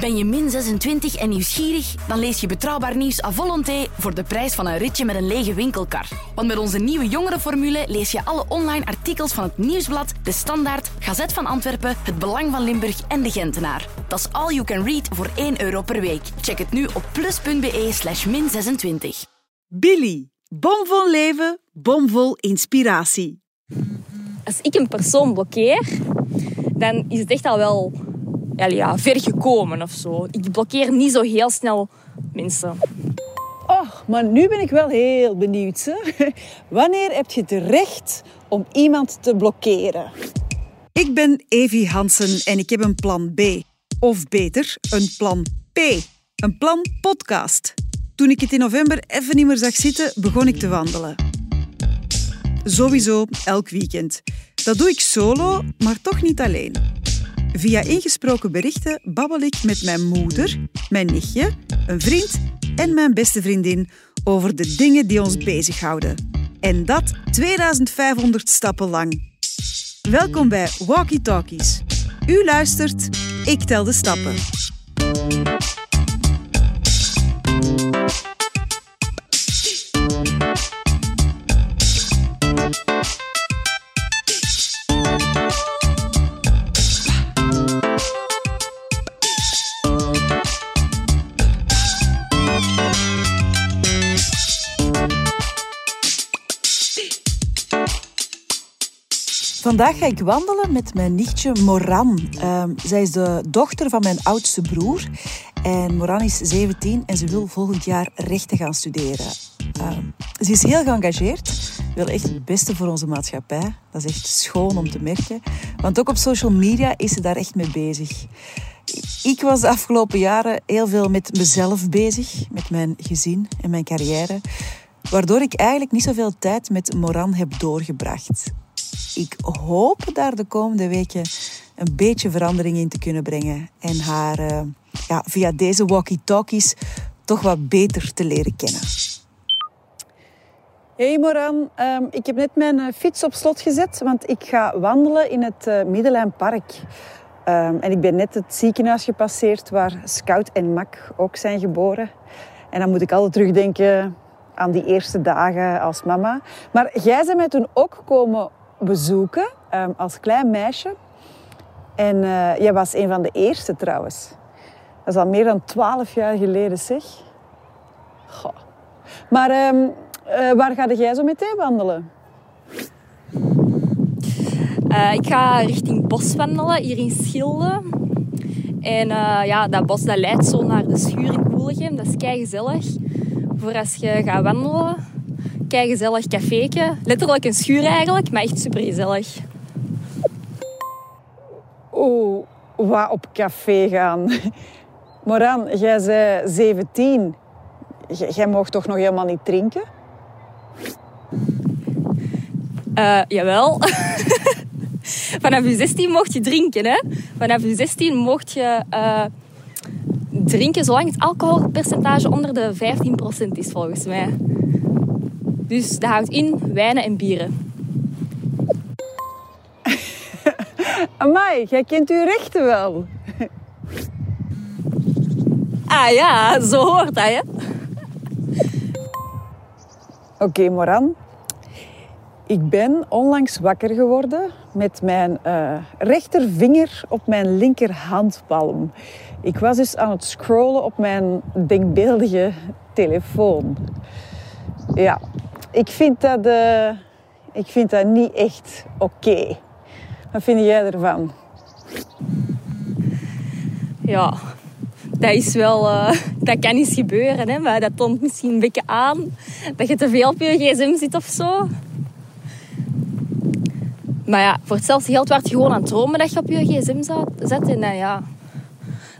Ben je min 26 en nieuwsgierig? Dan lees je betrouwbaar nieuws à volonté voor de prijs van een ritje met een lege winkelkar. Want met onze nieuwe jongerenformule lees je alle online artikels van het Nieuwsblad, De Standaard, Gazet van Antwerpen, Het Belang van Limburg en De Gentenaar. Dat is all you can read voor 1 euro per week. Check het nu op plus.be slash min 26. Billy. Bomvol leven, bomvol inspiratie. Als ik een persoon blokkeer, dan is het echt al wel ja, ja, ver gekomen of zo. Ik blokkeer niet zo heel snel mensen. Oh, maar nu ben ik wel heel benieuwd. Hè? Wanneer heb je het recht om iemand te blokkeren? Ik ben Evie Hansen en ik heb een plan B. Of beter, een plan P. Een plan podcast. Toen ik het in november even niet meer zag zitten, begon ik te wandelen. Sowieso elk weekend. Dat doe ik solo, maar toch niet alleen. Via ingesproken berichten babbel ik met mijn moeder, mijn nichtje, een vriend en mijn beste vriendin over de dingen die ons bezighouden. En dat 2500 stappen lang. Welkom bij Walkie Talkies. U luistert, ik tel de stappen. Vandaag ga ik wandelen met mijn nichtje Moran. Ehm, zij is de dochter van mijn oudste broer. En Moran is 17 en ze wil volgend jaar rechten gaan studeren. Ehm, ze is heel geëngageerd, wil echt het beste voor onze maatschappij. Dat is echt schoon om te merken. Want ook op social media is ze daar echt mee bezig. Ik was de afgelopen jaren heel veel met mezelf bezig, met mijn gezin en mijn carrière. Waardoor ik eigenlijk niet zoveel tijd met Moran heb doorgebracht ik hoop daar de komende weken een beetje verandering in te kunnen brengen. En haar uh, ja, via deze walkie-talkies toch wat beter te leren kennen. Hey Moran, um, ik heb net mijn uh, fiets op slot gezet, want ik ga wandelen in het uh, Middellijnpark. Um, en ik ben net het ziekenhuis gepasseerd waar Scout en Mac ook zijn geboren. En dan moet ik altijd terugdenken aan die eerste dagen als mama. Maar jij bent mij toen ook komen bezoeken um, als klein meisje. En uh, jij was een van de eerste trouwens. Dat is al meer dan twaalf jaar geleden, zeg. Goh. Maar um, uh, waar ga jij zo meteen wandelen? Uh, ik ga richting bos wandelen, hier in Schilde. En ja, dat bos dat leidt zo naar de schuur in Koelegem. Dat is kei gezellig. Voor als je gaat wandelen kei gezellig caféke. Letterlijk een schuur eigenlijk, maar echt super gezellig. Oeh, wat op café gaan. Moran, jij zei 17. jij mocht toch nog helemaal niet drinken? Uh, jawel. Vanaf je 16 mocht je drinken, hè? Vanaf je 16 mocht je uh, drinken zolang het alcoholpercentage onder de 15% is, volgens mij. Dus dat houdt in wijnen en bieren. Amai, jij kent uw rechten wel. ah ja, zo hoort dat, hè? Oké, okay, Moran. Ik ben onlangs wakker geworden met mijn uh, rechtervinger op mijn linkerhandpalm. Ik was dus aan het scrollen op mijn denkbeeldige telefoon. Ja, ik vind dat, uh, ik vind dat niet echt oké. Wat vind jij ervan? Ja, dat is wel... Uh, dat kan eens gebeuren, hè, maar dat toont misschien een beetje aan dat je te veel op je gsm zit of zo. Maar ja, voor hetzelfde geld werd je gewoon aan het dromen dat je op je gsm zet. En dan ja,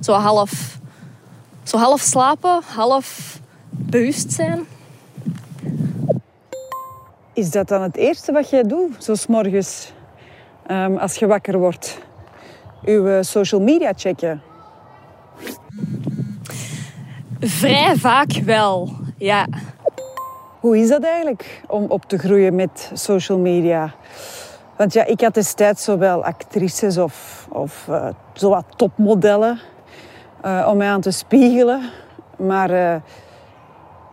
zo half, zo half slapen, half bewust zijn. Is dat dan het eerste wat jij doet, zo morgens, um, als je wakker wordt? Uw eh, social media checken? Vrij vaak wel, ja. Hoe is dat eigenlijk om op te groeien met social media? Want ja, ik had destijds zowel actrices of, of uh, zowat topmodellen eh, om mij aan te spiegelen. Maar uh,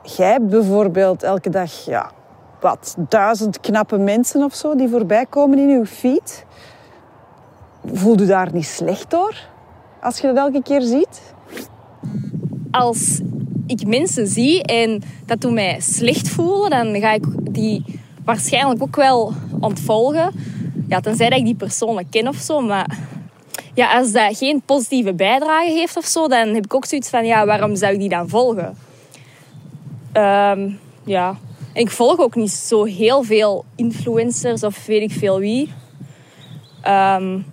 jij hebt bijvoorbeeld elke dag ja, wat, duizend knappe mensen of zo die voorbij komen in uw feed. Voel je daar niet slecht door als je dat elke keer ziet? Als ik mensen zie en dat doet mij slecht voelen, dan ga ik die waarschijnlijk ook wel ontvolgen. Ja, tenzij dat ik die persoonlijk ken of zo. Maar ja, als dat geen positieve bijdrage heeft of zo, dan heb ik ook zoiets van, ja, waarom zou ik die dan volgen? Um, ja, en ik volg ook niet zo heel veel influencers of weet ik veel wie. Um,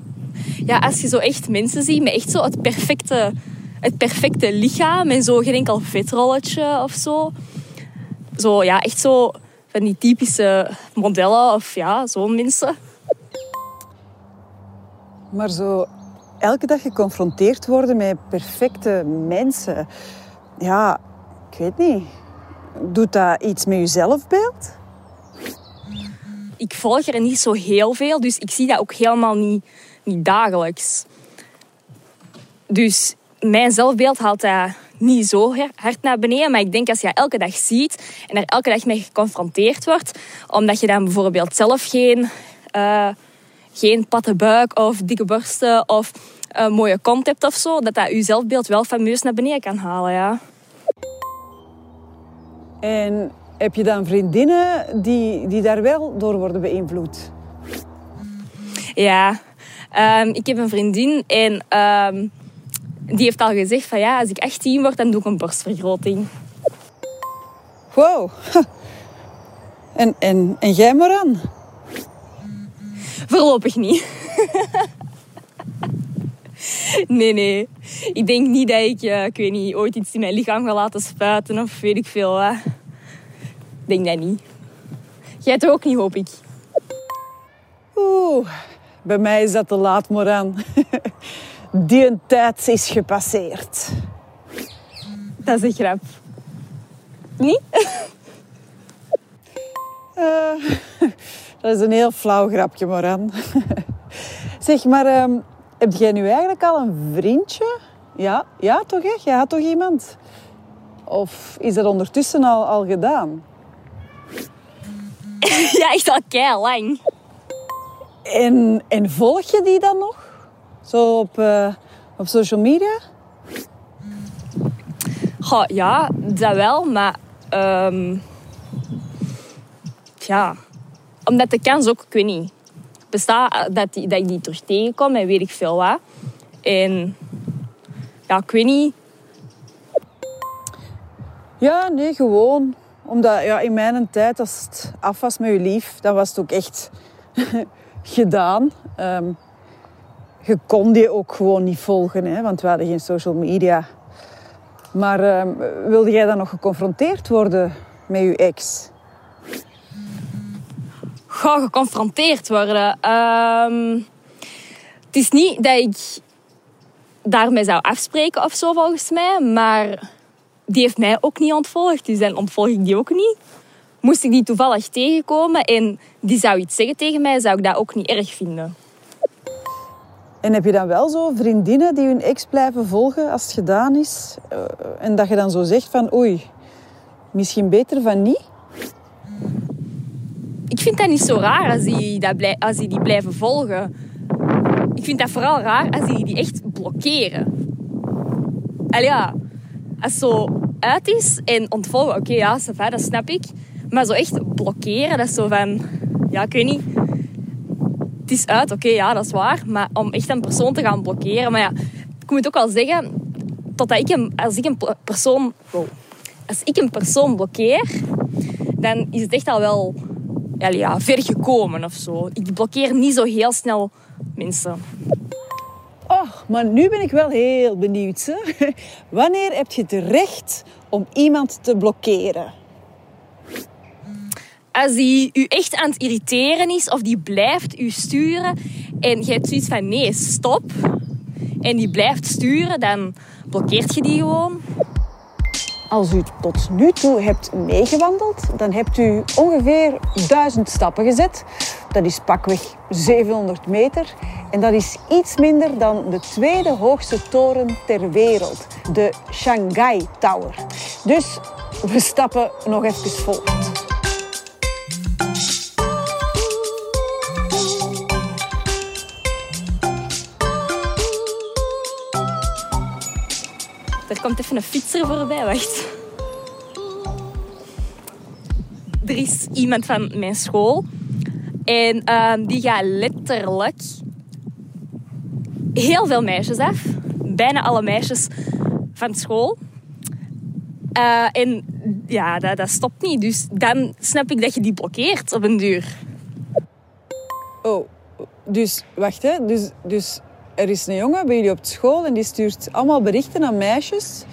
ja, als je zo echt mensen ziet met echt zo het perfecte, het perfecte lichaam en zo geen enkel vetrolletje of zo. Zo, ja, echt zo van die typische modellen of ja, zo'n mensen. Maar zo elke dag geconfronteerd worden met perfecte mensen. Ja, ik weet niet. Doet dat iets met je zelfbeeld? Ik volg er niet zo heel veel, dus ik zie dat ook helemaal niet, niet dagelijks. Dus mijn zelfbeeld haalt dat niet zo hard naar beneden. Maar ik denk als je elke dag ziet en er elke dag mee geconfronteerd wordt, omdat je dan bijvoorbeeld zelf geen, uh, geen platte buik of dikke borsten of een mooie kont hebt of zo, dat dat je zelfbeeld wel fameus naar beneden kan halen. Ja. En heb je dan vriendinnen die, die daar wel door worden beïnvloed? Ja, um, ik heb een vriendin en um, die heeft al gezegd van ja, als ik 18 word, dan doe ik een borstvergroting. Wow. En, en, en jij, Moran? Voorlopig niet. nee, nee. Ik denk niet dat ik, uh, ik weet niet, ooit iets in mijn lichaam ga laten spuiten of weet ik veel. Ik denk dat niet. Jij toch ook niet, hoop ik. Oeh, bij mij is dat te laat, Moran. Die een tijd is gepasseerd. Dat is een grap. Niet? Uh, dat is een heel flauw grapje, Moran. zeg, maar um, heb jij nu eigenlijk al een vriendje? Ja, ja toch hè? Jij had toch iemand? Of is dat ondertussen al, al gedaan? ja, echt al kei lang. En, en volg je die dan nog? Zo op, uh, op social media? Goh, ja, dat wel, maar... Um, ja, omdat de kans ook, ik weet niet... Bestaat dat, die, dat ik die terug tegenkom en weet ik veel wat. En... Ja, ik weet niet... Ja, nee, gewoon. Omdat ja, in mijn tijd, als het af was met je lief, dan was het ook echt gedaan. Um, je kon die ook gewoon niet volgen, hè, want we hadden geen social media. Maar uh, wilde jij dan nog geconfronteerd worden met je ex? Ga geconfronteerd worden. Uh, het is niet dat ik daarmee zou afspreken of zo, volgens mij. Maar die heeft mij ook niet ontvolgd, dus dan ontvolg ik die ook niet. Moest ik die toevallig tegenkomen en die zou iets zeggen tegen mij, zou ik dat ook niet erg vinden. En heb je dan wel zo vriendinnen die hun ex blijven volgen als het gedaan is? Uh, en dat je dan zo zegt van oei, misschien beter van niet? Ik vind dat niet zo raar als die, die, blijven volgen. Ik vind dat vooral raar als die die echt blokkeren. Allee ja, als het zo uit is en ontvolgen, oké ja, dat snap ik. Maar zo echt blokkeren, dat is zo van... Ja, ik weet niet het is uit, oké, ja, dat is waar. Maar om echt een persoon te gaan blokkeren... Maar ja, ik moet ook wel zeggen... Totdat ik een, als ik een persoon... als ik een persoon blokkeer... Dan is het echt al wel ja, ja, ver gekomen of zo. Ik blokkeer niet zo heel snel mensen. Oh, maar nu ben ik wel heel benieuwd. Hè? Wanneer heb je het recht om iemand te blokkeren? als die u echt aan het irriteren is of die blijft u sturen en je hebt zoiets van nee, stop. En die blijft sturen, dan blokkeert je die gewoon. Als u tot nu toe hebt meegewandeld, dan hebt u ongeveer duizend stappen gezet. Dat is pakweg 700 meter. En dat is iets minder dan de tweede hoogste toren ter wereld. De Shanghai Tower. Dus we stappen nog even voort. Er komt even een fietser voorbij, wacht. Er is iemand van mijn school. En ehm, die gaat letterlijk heel veel meisjes af. Bijna alle meisjes van school. Eh, en ja, dat, stopt niet. Dus dan snap ik dat je die blokkeert op een duur. Oh, dus wacht hè. Dus, dus er is een jongen bij jullie op school en die stuurt allemaal berichten aan meisjes.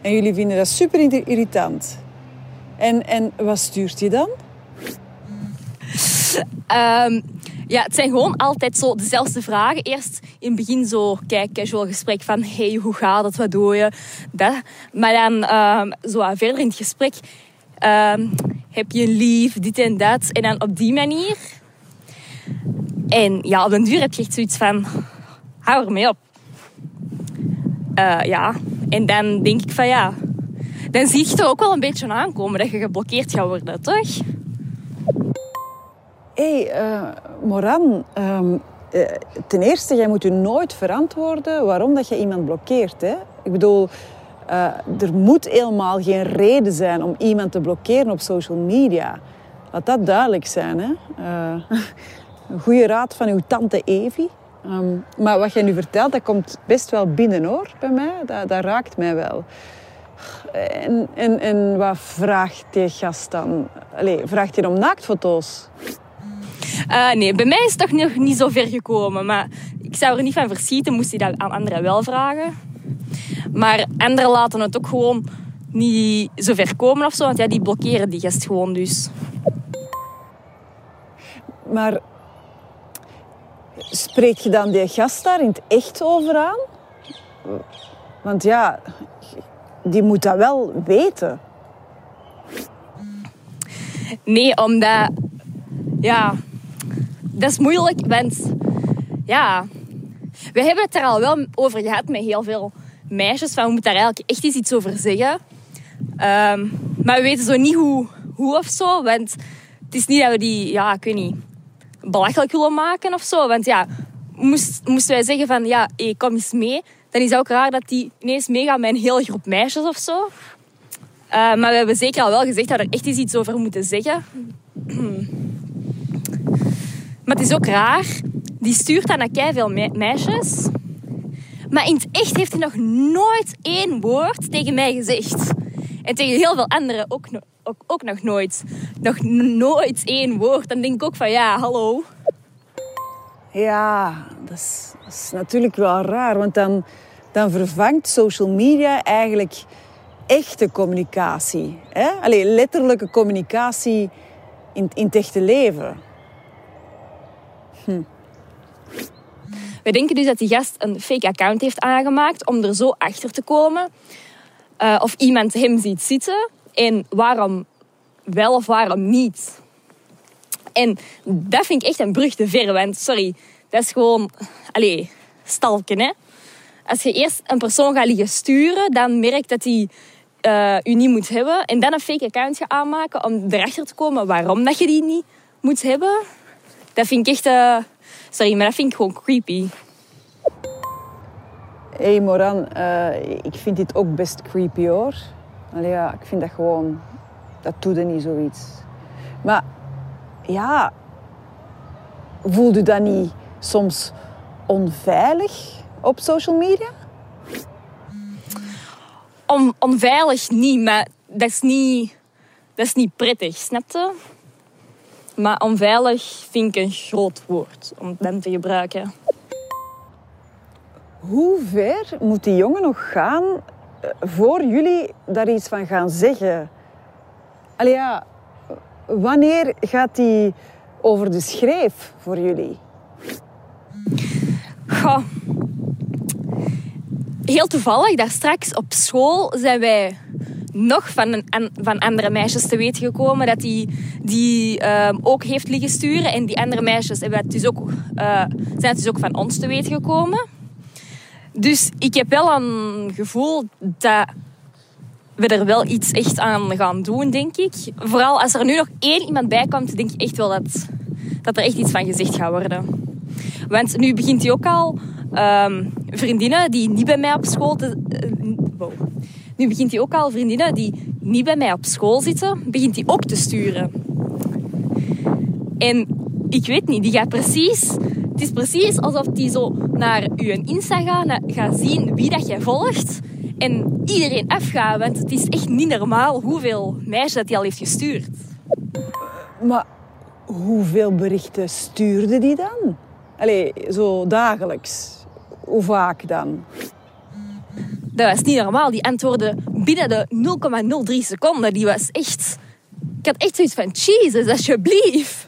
En jullie vinden dat super irritant. En, en wat stuurt hij dan? Ehm, ja, het zijn gewoon altijd zo dezelfde vragen. Eerst in het begin zo, kijk, casual gesprek van... Hey, hoe gaat het? Wat doe je? Dat. Maar dan um, zo verder in het gesprek... Um, heb je lief, dit en dat. En dan op die manier... En ja, op een duur heb je echt zoiets van... Hou ermee op. Uh, ja, en dan denk ik van ja... Dan zie je toch ook wel een beetje aankomen dat je geblokkeerd gaat worden, toch? Hé, hey, uh, Moran. Um, uh, ten eerste, jij moet je nooit verantwoorden waarom dat je iemand blokkeert. Hè? Ik bedoel, er moet helemaal geen reden zijn om iemand te blokkeren op social media. Laat dat duidelijk zijn. Hè? een goede raad van uw tante Evie. Um, maar wat jij nu vertelt, dat komt best wel binnen hoor, bij mij. Dat, dat raakt mij wel. En, en, en wat vraagt die gast dan? Allee, vraagt hij om naaktfoto's? Uh, nee, bij mij is het toch nog niet zo ver gekomen. Maar ik zou er niet van verschieten, moest hij dat aan anderen wel vragen. Maar anderen laten het ook gewoon niet zo ver komen of zo. Want ja, die blokkeren die gast gewoon dus. Maar spreek je dan die gast daar in het echt over aan? Want ja, die moet dat wel weten. Nee, omdat... Ja, dat is moeilijk, want... Ja, we hebben het er al wel over gehad met heel veel meisjes. Van, we moeten daar eigenlijk echt eens iets over zeggen. Um, maar we weten zo niet hoe, hoe of zo. Want het is niet dat we die, ja, ik weet niet, belachelijk willen maken of zo. Want ja, moest, moesten wij zeggen van, ja, hey, kom eens mee. Dan is het ook raar dat die ineens meegaan met een hele groep meisjes of zo. Uh, maar we hebben zeker al wel gezegd dat er echt eens iets over moeten zeggen. maar het is ook raar. Die stuurt dan naar veel me meisjes. Maar in het echt heeft hij nog nooit één woord tegen mij gezegd. En tegen heel veel anderen ook, ook, ook nog nooit. Nog nooit één woord. Dan denk ik ook van ja, hallo. Ja, dat is, dat is natuurlijk wel raar. Want dan, dan vervangt social media eigenlijk echte communicatie. Hè? Allee, letterlijke communicatie in, in het echte leven. Hm. We denken dus dat die gast een fake account heeft aangemaakt om er zo achter te komen uh, of iemand hem ziet zitten en waarom wel of waarom niet. En dat vind ik echt een brug te ver, sorry, dat is gewoon, allez, stalken hè. Als je eerst een persoon gaat liggen sturen, dan merkt dat hij uh, u niet moet hebben. En dan een fake account gaat aanmaken om erachter te komen waarom dat je die niet moet hebben. Dat vind ik echt, uh, sorry, maar dat vind ik gewoon creepy. Hé hey Moran, uh, ik vind dit ook best creepy hoor. Allee, ja, ik vind dat gewoon, dat doet er niet zoiets. Maar ja, voelt u dat niet soms onveilig op social media? On, onveilig niet, maar dat is niet, dat is niet prettig, snap je? Maar onveilig vind ik een groot woord om dan te gebruiken. Hoe ver moet die jongen nog gaan voor jullie daar iets van gaan zeggen? Allee wanneer gaat hij over de schreef voor jullie? Goh. Heel toevallig, daar straks op school zijn wij nog van, een, van andere meisjes te weten gekomen dat die, die ehm, ook heeft liggen sturen. En die andere meisjes hebben het dus ook, uh, zijn het dus ook van ons te weten gekomen. Dus ik heb wel een gevoel dat we er wel iets echt aan gaan doen, denk ik. Vooral als er nu nog één iemand bij komt, denk ik echt wel dat, dat er echt iets van gezegd gaat worden. Want nu begint hij ook al um, vriendinnen die niet bij mij op school... Te, uh, Nu begint hij ook al vriendinnen die niet bij mij op school zitten, begint hij ook te sturen. En ik weet niet, die gaat precies... Het is precies alsof die zo naar uw Insta gaat, gaat zien wie dat jij volgt en iedereen afgaat. Want het is echt niet normaal hoeveel meisjes dat hij al heeft gestuurd. Maar hoeveel berichten stuurde die dan? Allee, zo dagelijks. Hoe vaak dan? Dat was niet normaal. Die antwoordde binnen de 0,03 seconden. Die was echt... Ik had echt zoiets van, Jesus, alsjeblieft.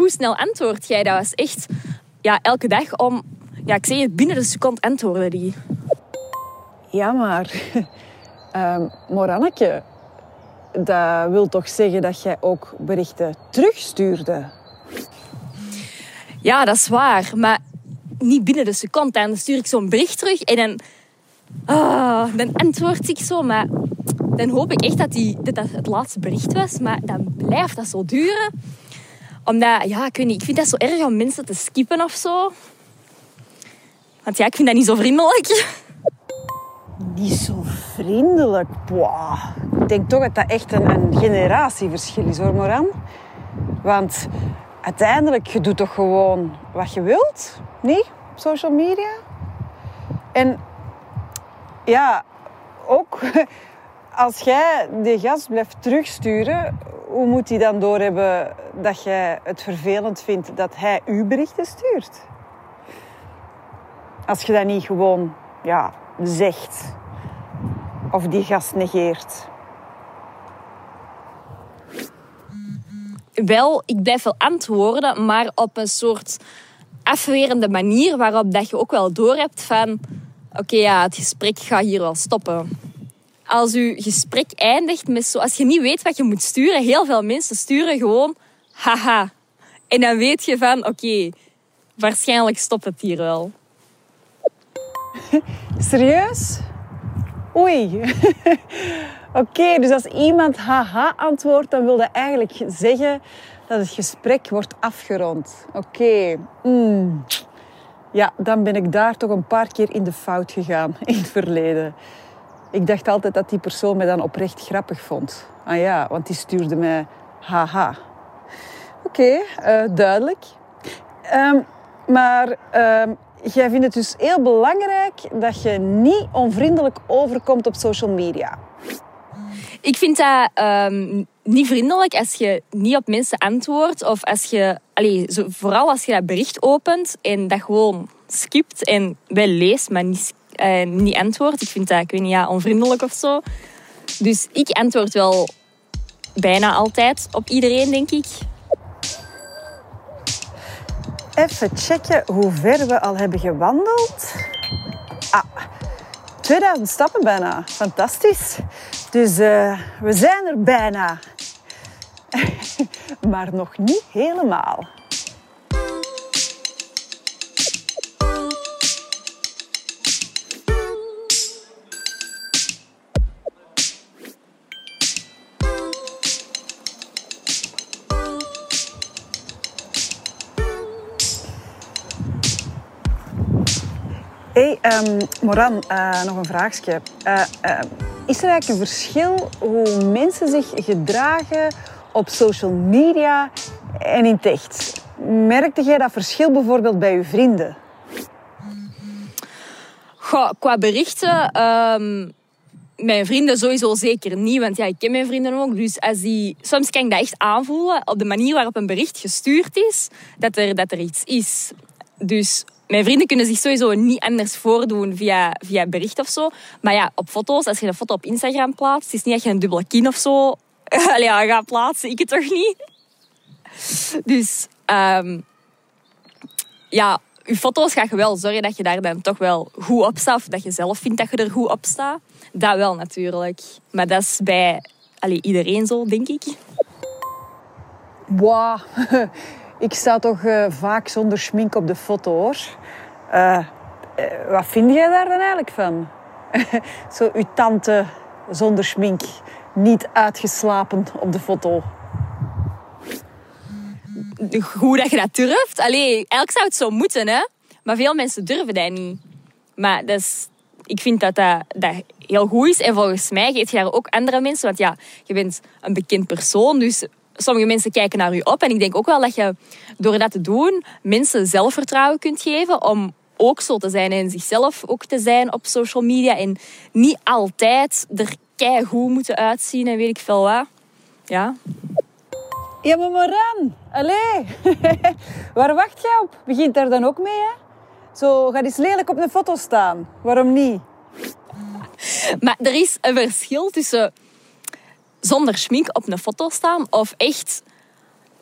Hoe snel antwoord jij? Dat was echt... Ja, elke dag om... Ja, ik zei het, binnen de seconde antwoordde die. Ja, maar... Um, Moranneke, dat wil toch zeggen dat jij ook berichten terugstuurde? Ja, dat is waar. Maar niet binnen de seconde. Dan stuur ik zo'n bericht terug en dan, ah, dan antwoord ik zo. Maar dan hoop ik echt dat, die, dat dat het laatste bericht was. Maar dan blijft dat zo duren. Omdat, ja, ik weet niet, ik vind dat zo erg om mensen te skippen of zo. Want ja, ik vind dat niet zo vriendelijk. Niet zo vriendelijk? Wow. Ik denk toch dat dat echt een, een generatieverschil is hoor, Moran. Want uiteindelijk, je doet toch gewoon wat je wilt, niet? Op social media. En ja, ook als jij die gast blijft terugsturen, hoe moet hij dan doorhebben dat jij het vervelend vindt dat hij uw berichten stuurt? Als je dat niet gewoon ja, zegt of die gast negeert. wel, ik blijf wel antwoorden, maar op een soort afwerende manier waarop dat je ook wel doorhebt van oké, ja, het gesprek gaat hier wel stoppen. Als je gesprek eindigt met zo, als je niet weet wat je moet sturen, heel veel mensen sturen gewoon haha. En dan weet je van oké, waarschijnlijk stopt het hier wel. Serieus? Oei. Oké, dus als iemand haha antwoordt, dan wil dat eigenlijk zeggen dat het gesprek wordt afgerond. Oké. Mm. Ja, dan ben ik daar toch een paar keer in de fout gegaan in het verleden. Ik dacht altijd dat die persoon mij dan oprecht grappig vond. Ah ja, want die stuurde mij haha. Oké, eh, duidelijk. Ehm, maar um, jij vindt het dus heel belangrijk dat je niet onvriendelijk overkomt op social media. Ik vind dat um, niet vriendelijk als je niet op mensen antwoordt. Of als je, allez, vooral als je dat bericht opent en dat gewoon skipt en wel leest, maar niet, uh, niet antwoordt. Ik vind dat, ik weet niet, ja, onvriendelijk of zo. Dus ik antwoord wel bijna altijd op iedereen, denk ik. Even checken hoe ver we al hebben gewandeld. Ah, 2000 stappen bijna. Fantastisch. Dus uh, we zijn er bijna. maar nog niet helemaal. Um, Moran, uh, nog een vraagje. Uh, uh, is er eigenlijk een verschil hoe mensen zich gedragen op social media en in het echt? Merkte jij dat verschil bijvoorbeeld bij je vrienden? Goh, qua berichten, um, mijn vrienden sowieso zeker niet, want ja, ik ken mijn vrienden ook. Dus als die, soms kan ik dat echt aanvoelen op de manier waarop een bericht gestuurd is, dat er, dat er iets is. Dus mijn vrienden kunnen zich sowieso niet anders voordoen via, via bericht of zo. Maar ja, op foto's, als je een foto op Instagram plaatst, is niet dat je een dubbele kin of zo ja, gaat plaatsen. Ik het toch niet? Dus um, ja, je foto's ga je wel zorgen dat je daar dan toch wel goed op staat. Of dat je zelf vindt dat je er goed op staat. Dat wel natuurlijk. Maar dat is bij iedereen zo, denk ik. Wow. Ik sta toch uh, vaak zonder schmink op de foto, hoor. Uh, uh, wat vind jij daar dan eigenlijk van? Zo uw tante zonder schmink, niet uitgeslapen op de foto. Hoe dat je dat durft? Allee, eigenlijk zou het zo moeten, hè? Maar veel mensen durven dat niet. Maar dat ik vind dat, dat dat heel goed is. En volgens mij geeft je daar ook andere mensen. Want ja, je bent een bekend persoon. Dus sommige mensen kijken naar je op. En ik denk ook wel dat je door dat te doen mensen zelfvertrouwen kunt geven om ook zo te zijn en zichzelf ook te zijn op social media. En niet altijd er goed moeten uitzien en weet ik veel wat. Ja. Ja, maar Moran, allee. Waar wacht jij op? Begint daar dan ook mee, hè? Zo, gaat eens lelijk op een foto staan. Waarom niet? Maar er is een verschil tussen zonder schmink op een foto staan of echt,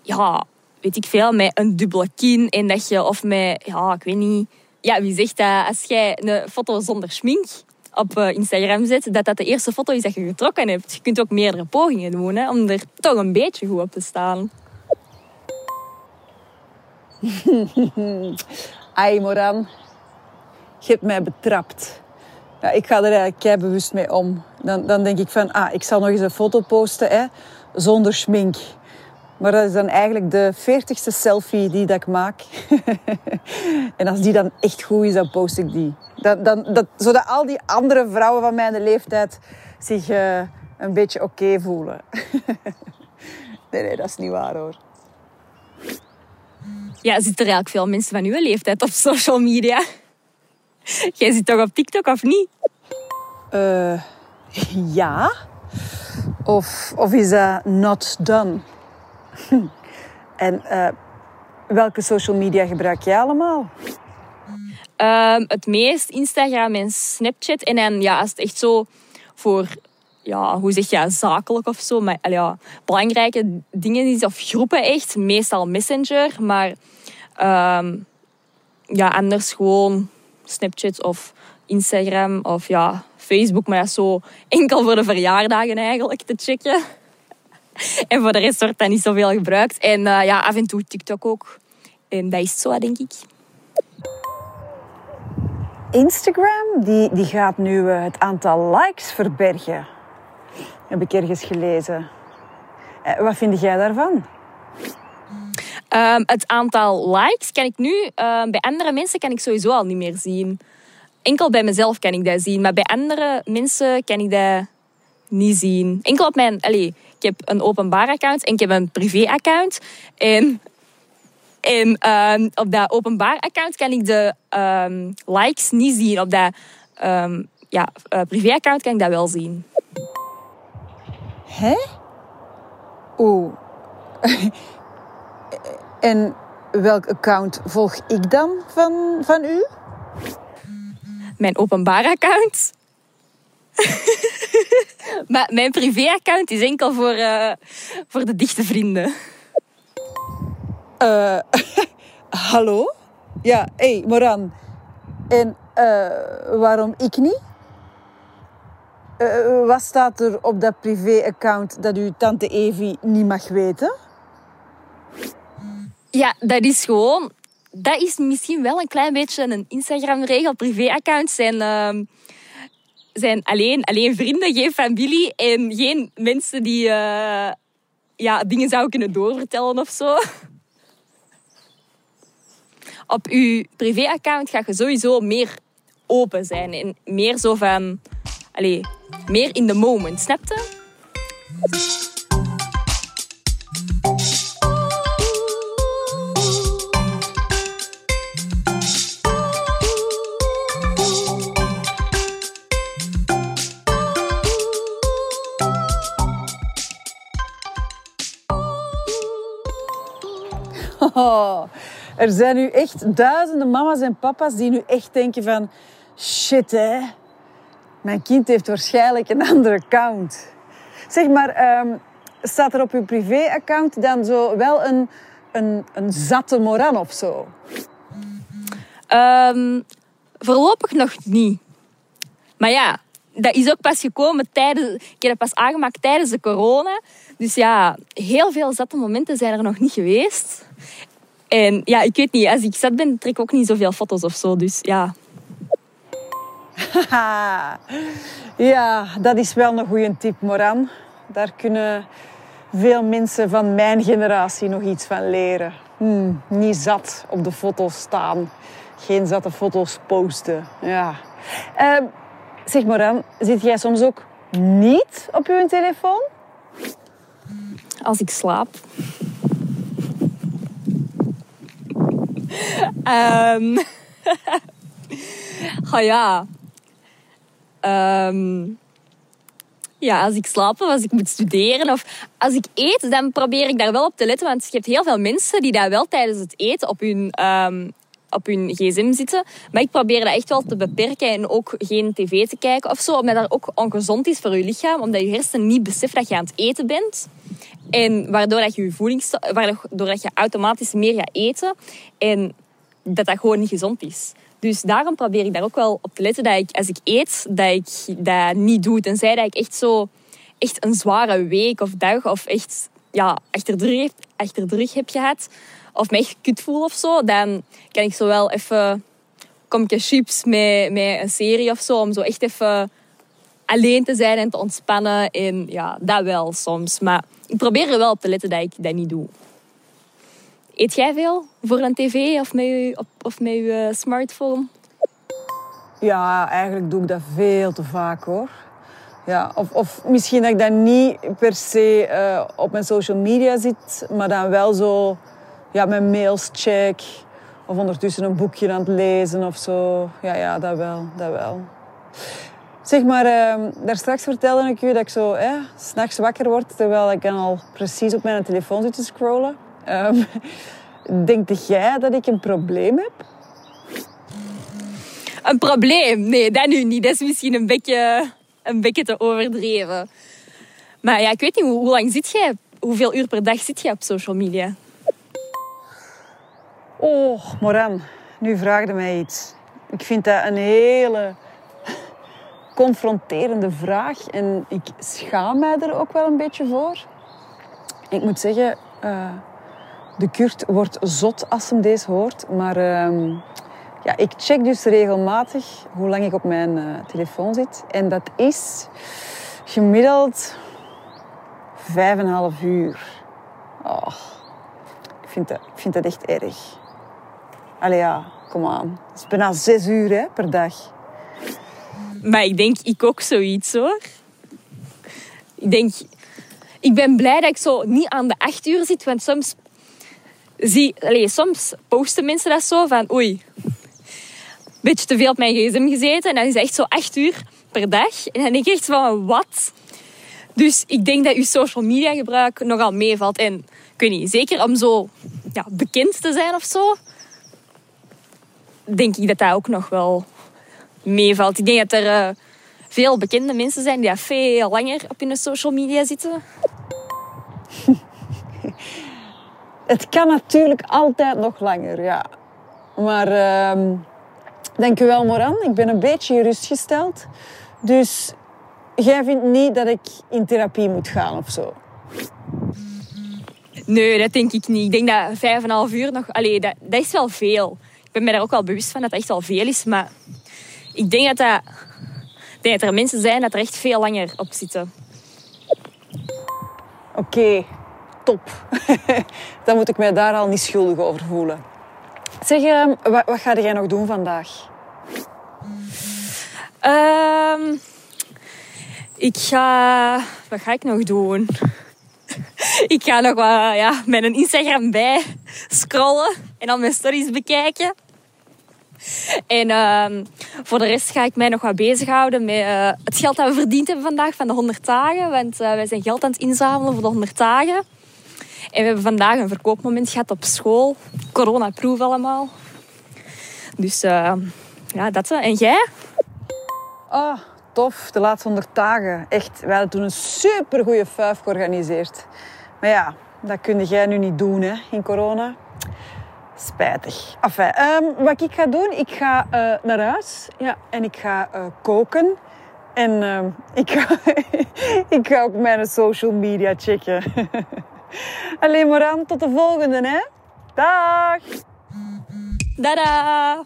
ja, weet ik veel, met een dubbele kin en dat je, of met, ja, ik weet niet. Ja, wie zegt dat als jij een foto zonder schmink op eh, Instagram zet, dat dat de eerste foto is dat je getrokken hebt. Je kunt ook meerdere pogingen doen hè, om er toch een beetje goed op te staan. Ai, Moran. Je hebt mij betrapt. Ja, ik ga er eigenlijk kei bewust mee om. Dan, dan denk ik van, ah, ik zal nog eens een foto posten hè, zonder schmink. Maar dat is dan eigenlijk de veertigste selfie die dat ik maak. en als die dan echt goed is, dan post ik die. Dan, dan, dat, zodat al die andere vrouwen van mijn leeftijd zich uh, een beetje oké voelen. nee, nee, dat is niet waar hoor. Ja, zitten er eigenlijk veel mensen van uw leeftijd op social media? Jij zit toch op TikTok of niet? Uh, ja. Of, of is dat not done? en uh, welke social media gebruik jij allemaal? Um, het meest Instagram en Snapchat. En dan, ja, als het echt zo voor, ja, hoe zeg je, zakelijk of zo, maar ja, belangrijke dingen is, of groepen echt, meestal Messenger. Maar um, ja, anders gewoon Snapchat of Instagram of ja, Facebook. Maar dat is zo enkel voor de verjaardagen eigenlijk te checken. En voor de rest wordt dat niet zoveel gebruikt. En uh, ja, af en toe TikTok ook. En dat is zo, denk ik. Instagram die, die gaat nu uh, het aantal likes verbergen. Heb ik ergens gelezen. Uh, wat vind jij daarvan? Um, het aantal likes kan ik nu... Uh, bij andere mensen kan ik sowieso al niet meer zien. Enkel bij mezelf kan ik dat zien. Maar bij andere mensen kan ik dat niet zien. Enkel op mijn... Allez, ik heb een openbaar account en ik heb een privé-account. En, en um, op dat openbaar account kan ik de likes niet zien. Op dat ja, uh, privé-account kan ik dat wel zien. Hè? Oeh. en welk account volg ik dan van, van u? Mijn openbaar account. maar mijn privé-account is enkel voor, uh, voor de dichte vrienden. Uh, hallo? Ja, hé, hey, Moran. En uh, waarom ik niet? Wat staat er op dat privé-account dat uw tante Evie niet mag weten? Ja, dat is gewoon... Dat is misschien wel een klein beetje een Instagram-regel. Privé-accounts zijn... Uh, zijn alleen, alleen vrienden, geen familie en geen mensen die uh, ja, dingen zouden kunnen doorvertellen of zo. Op je privé-account ga je sowieso meer open zijn en meer zo van, allez, meer in the moment, snap je? Oh, er zijn nu echt duizenden mama's en papa's die nu echt denken van... Shit, hè. Mijn kind heeft waarschijnlijk een andere account. Zeg maar, um, staat er op uw privé-account dan zo wel een, een, een zatte moran of zo? Ehm, voorlopig nog niet. Maar ja, dat is ook pas gekomen tijdens... Ik heb pas aangemaakt tijdens de corona. Dus ja, heel veel zatte momenten zijn er nog niet geweest. En ja, ik weet niet, als ik zat ben, trek ik ook niet zoveel foto's of zo. Dus ja. ja, dat is wel een goede tip, Moran. Daar kunnen veel mensen van mijn generatie nog iets van leren. Hmm, niet zat op de foto's staan. Geen zatte foto's posten. Ja. Uh, zeg Moran, zit jij soms ook niet op je telefoon? Als ik slaap. Um, ja. Um, ja, als ik slaap of als ik moet studeren of als ik eet, dan probeer ik daar wel op te letten. Want je hebt heel veel mensen die daar wel tijdens het eten op hun, um, op hun gsm zitten. Maar ik probeer dat echt wel te beperken en ook geen tv te kijken of zo. Omdat dat ook ongezond is voor je lichaam. Omdat je hersenen niet beseft dat je aan het eten bent. En waardoor dat je je waardoor dat je automatisch meer gaat eten. En dat dat gewoon niet gezond is. Dus daarom probeer ik daar ook wel op te letten dat ik als ik eet, dat ik dat niet doe. Tenzij dat ik echt zo echt een zware week of dag of echt ja, achter, de rug, achter heb gehad. Of me echt kut voel of zo. Dan kan ik zo wel even komje chips met, met een serie of zo. Om zo echt even alleen te zijn en te ontspannen. En ja, dat wel soms. Maar ik probeer er wel op te letten dat ik dat niet doe. Eet jij veel voor een tv of met je, of met je smartphone? Ja, eigenlijk doe ik dat veel te vaak hoor. Ja, of, of misschien dat ik dat niet per se uh, op mijn social media zit, maar dan wel zo ja, mijn mails check. Of ondertussen een boekje aan het lezen of zo. Ja, ja, dat wel, dat wel. Zeg maar, uh, daar straks vertelde ik u dat ik zo eh, s'nachts wakker word terwijl ik dan al precies op mijn telefoon zit te scrollen. Um, denk jij dat ik een probleem heb? Een probleem? Nee, dat nu niet. Dat is misschien een beetje, een beetje te overdreven. Maar ja, ik weet niet, hoe, lang zit jij? Hoeveel uur per dag zit je op social media? Oh, Moran, nu vraagde mij iets. Ik vind dat een hele confronterende vraag en ik schaam mij er ook wel een beetje voor. Ik moet zeggen, uh, de Kurt wordt zot als hem deze hoort. Maar uh, ja, ik check dus regelmatig hoe lang ik op mijn uh, telefoon zit. En dat is gemiddeld vijf en een half uur. Oh, ik, vind dat, ik vind dat echt erg. Allee ja, kom aan. Het is bijna zes uur hè, per dag. Maar ik denk, ik ook zoiets hoor. Ik denk, ik ben blij dat ik zo niet aan de acht uur zit. Want soms zie, allez, soms posten mensen dat zo van oei, beetje te veel op mijn gsm gezeten. En dan is echt zo acht uur per dag. En dan denk ik echt van wat? Dus ik denk dat uw social media gebruik nogal meevalt. En ik weet niet, zeker om zo ja, bekend te zijn of zo, denk ik dat dat ook nog wel meevalt. Ik denk dat er uh, veel bekende mensen zijn die veel langer op hun social media zitten. Het kan natuurlijk altijd nog langer, ja. Maar uh, dank u wel, Moran. Ik ben een beetje gerustgesteld. Dus jij vindt niet dat ik in therapie moet gaan of zo? Nee, dat denk ik niet. Ik denk dat vijf en een half uur nog... Allee, dat, dat is wel veel. Ik ben me daar ook wel bewust van dat dat echt wel veel is. Maar ik denk dat, dat, dat er mensen zijn dat er echt veel langer op zitten. Oké, top. Dan moet ik mij daar al niet schuldig over voelen. Zeg, uh, wat, wat ga jij nog doen vandaag? Um, ik ga... Wat ga ik nog doen? ik ga nog wat ja, met een Instagram bij scrollen en dan mijn stories bekijken. En uh, voor de rest ga ik mij nog wat bezighouden met uh, het geld dat we verdiend hebben vandaag van de 100 dagen. Want uh, wij zijn geld aan het inzamelen voor de 100 dagen. En we hebben vandaag een verkoopmoment gehad op school. Corona-proof allemaal. Dus uh, ja, dat. En jij? Oh, tof. De laatste 100 dagen. Echt, we hadden toen een super goede fuif georganiseerd. Maar ja, dat kun jij nu niet doen hè, in corona. Spijtig. Enfin, ehm, wat ik ga doen, ik ga eh, naar huis ja, en ik ga eh, koken. En ehm, ik, ga, ik ga ook mijn social media checken. Alleen maar aan, tot de volgende, hè. Dag! Tada!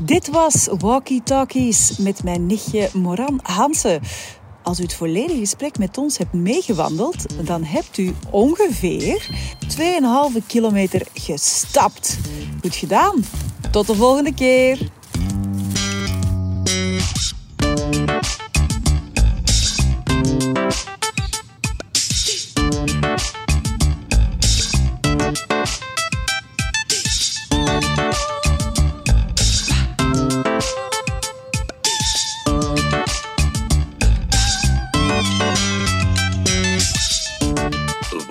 Dit was Walkie Talkies met mijn nichtje Moran Hansen. Als u het volledige gesprek met ons hebt meegewandeld, dan hebt u ongeveer 2,5 kilometer gestapt. Goed gedaan. Tot de volgende keer.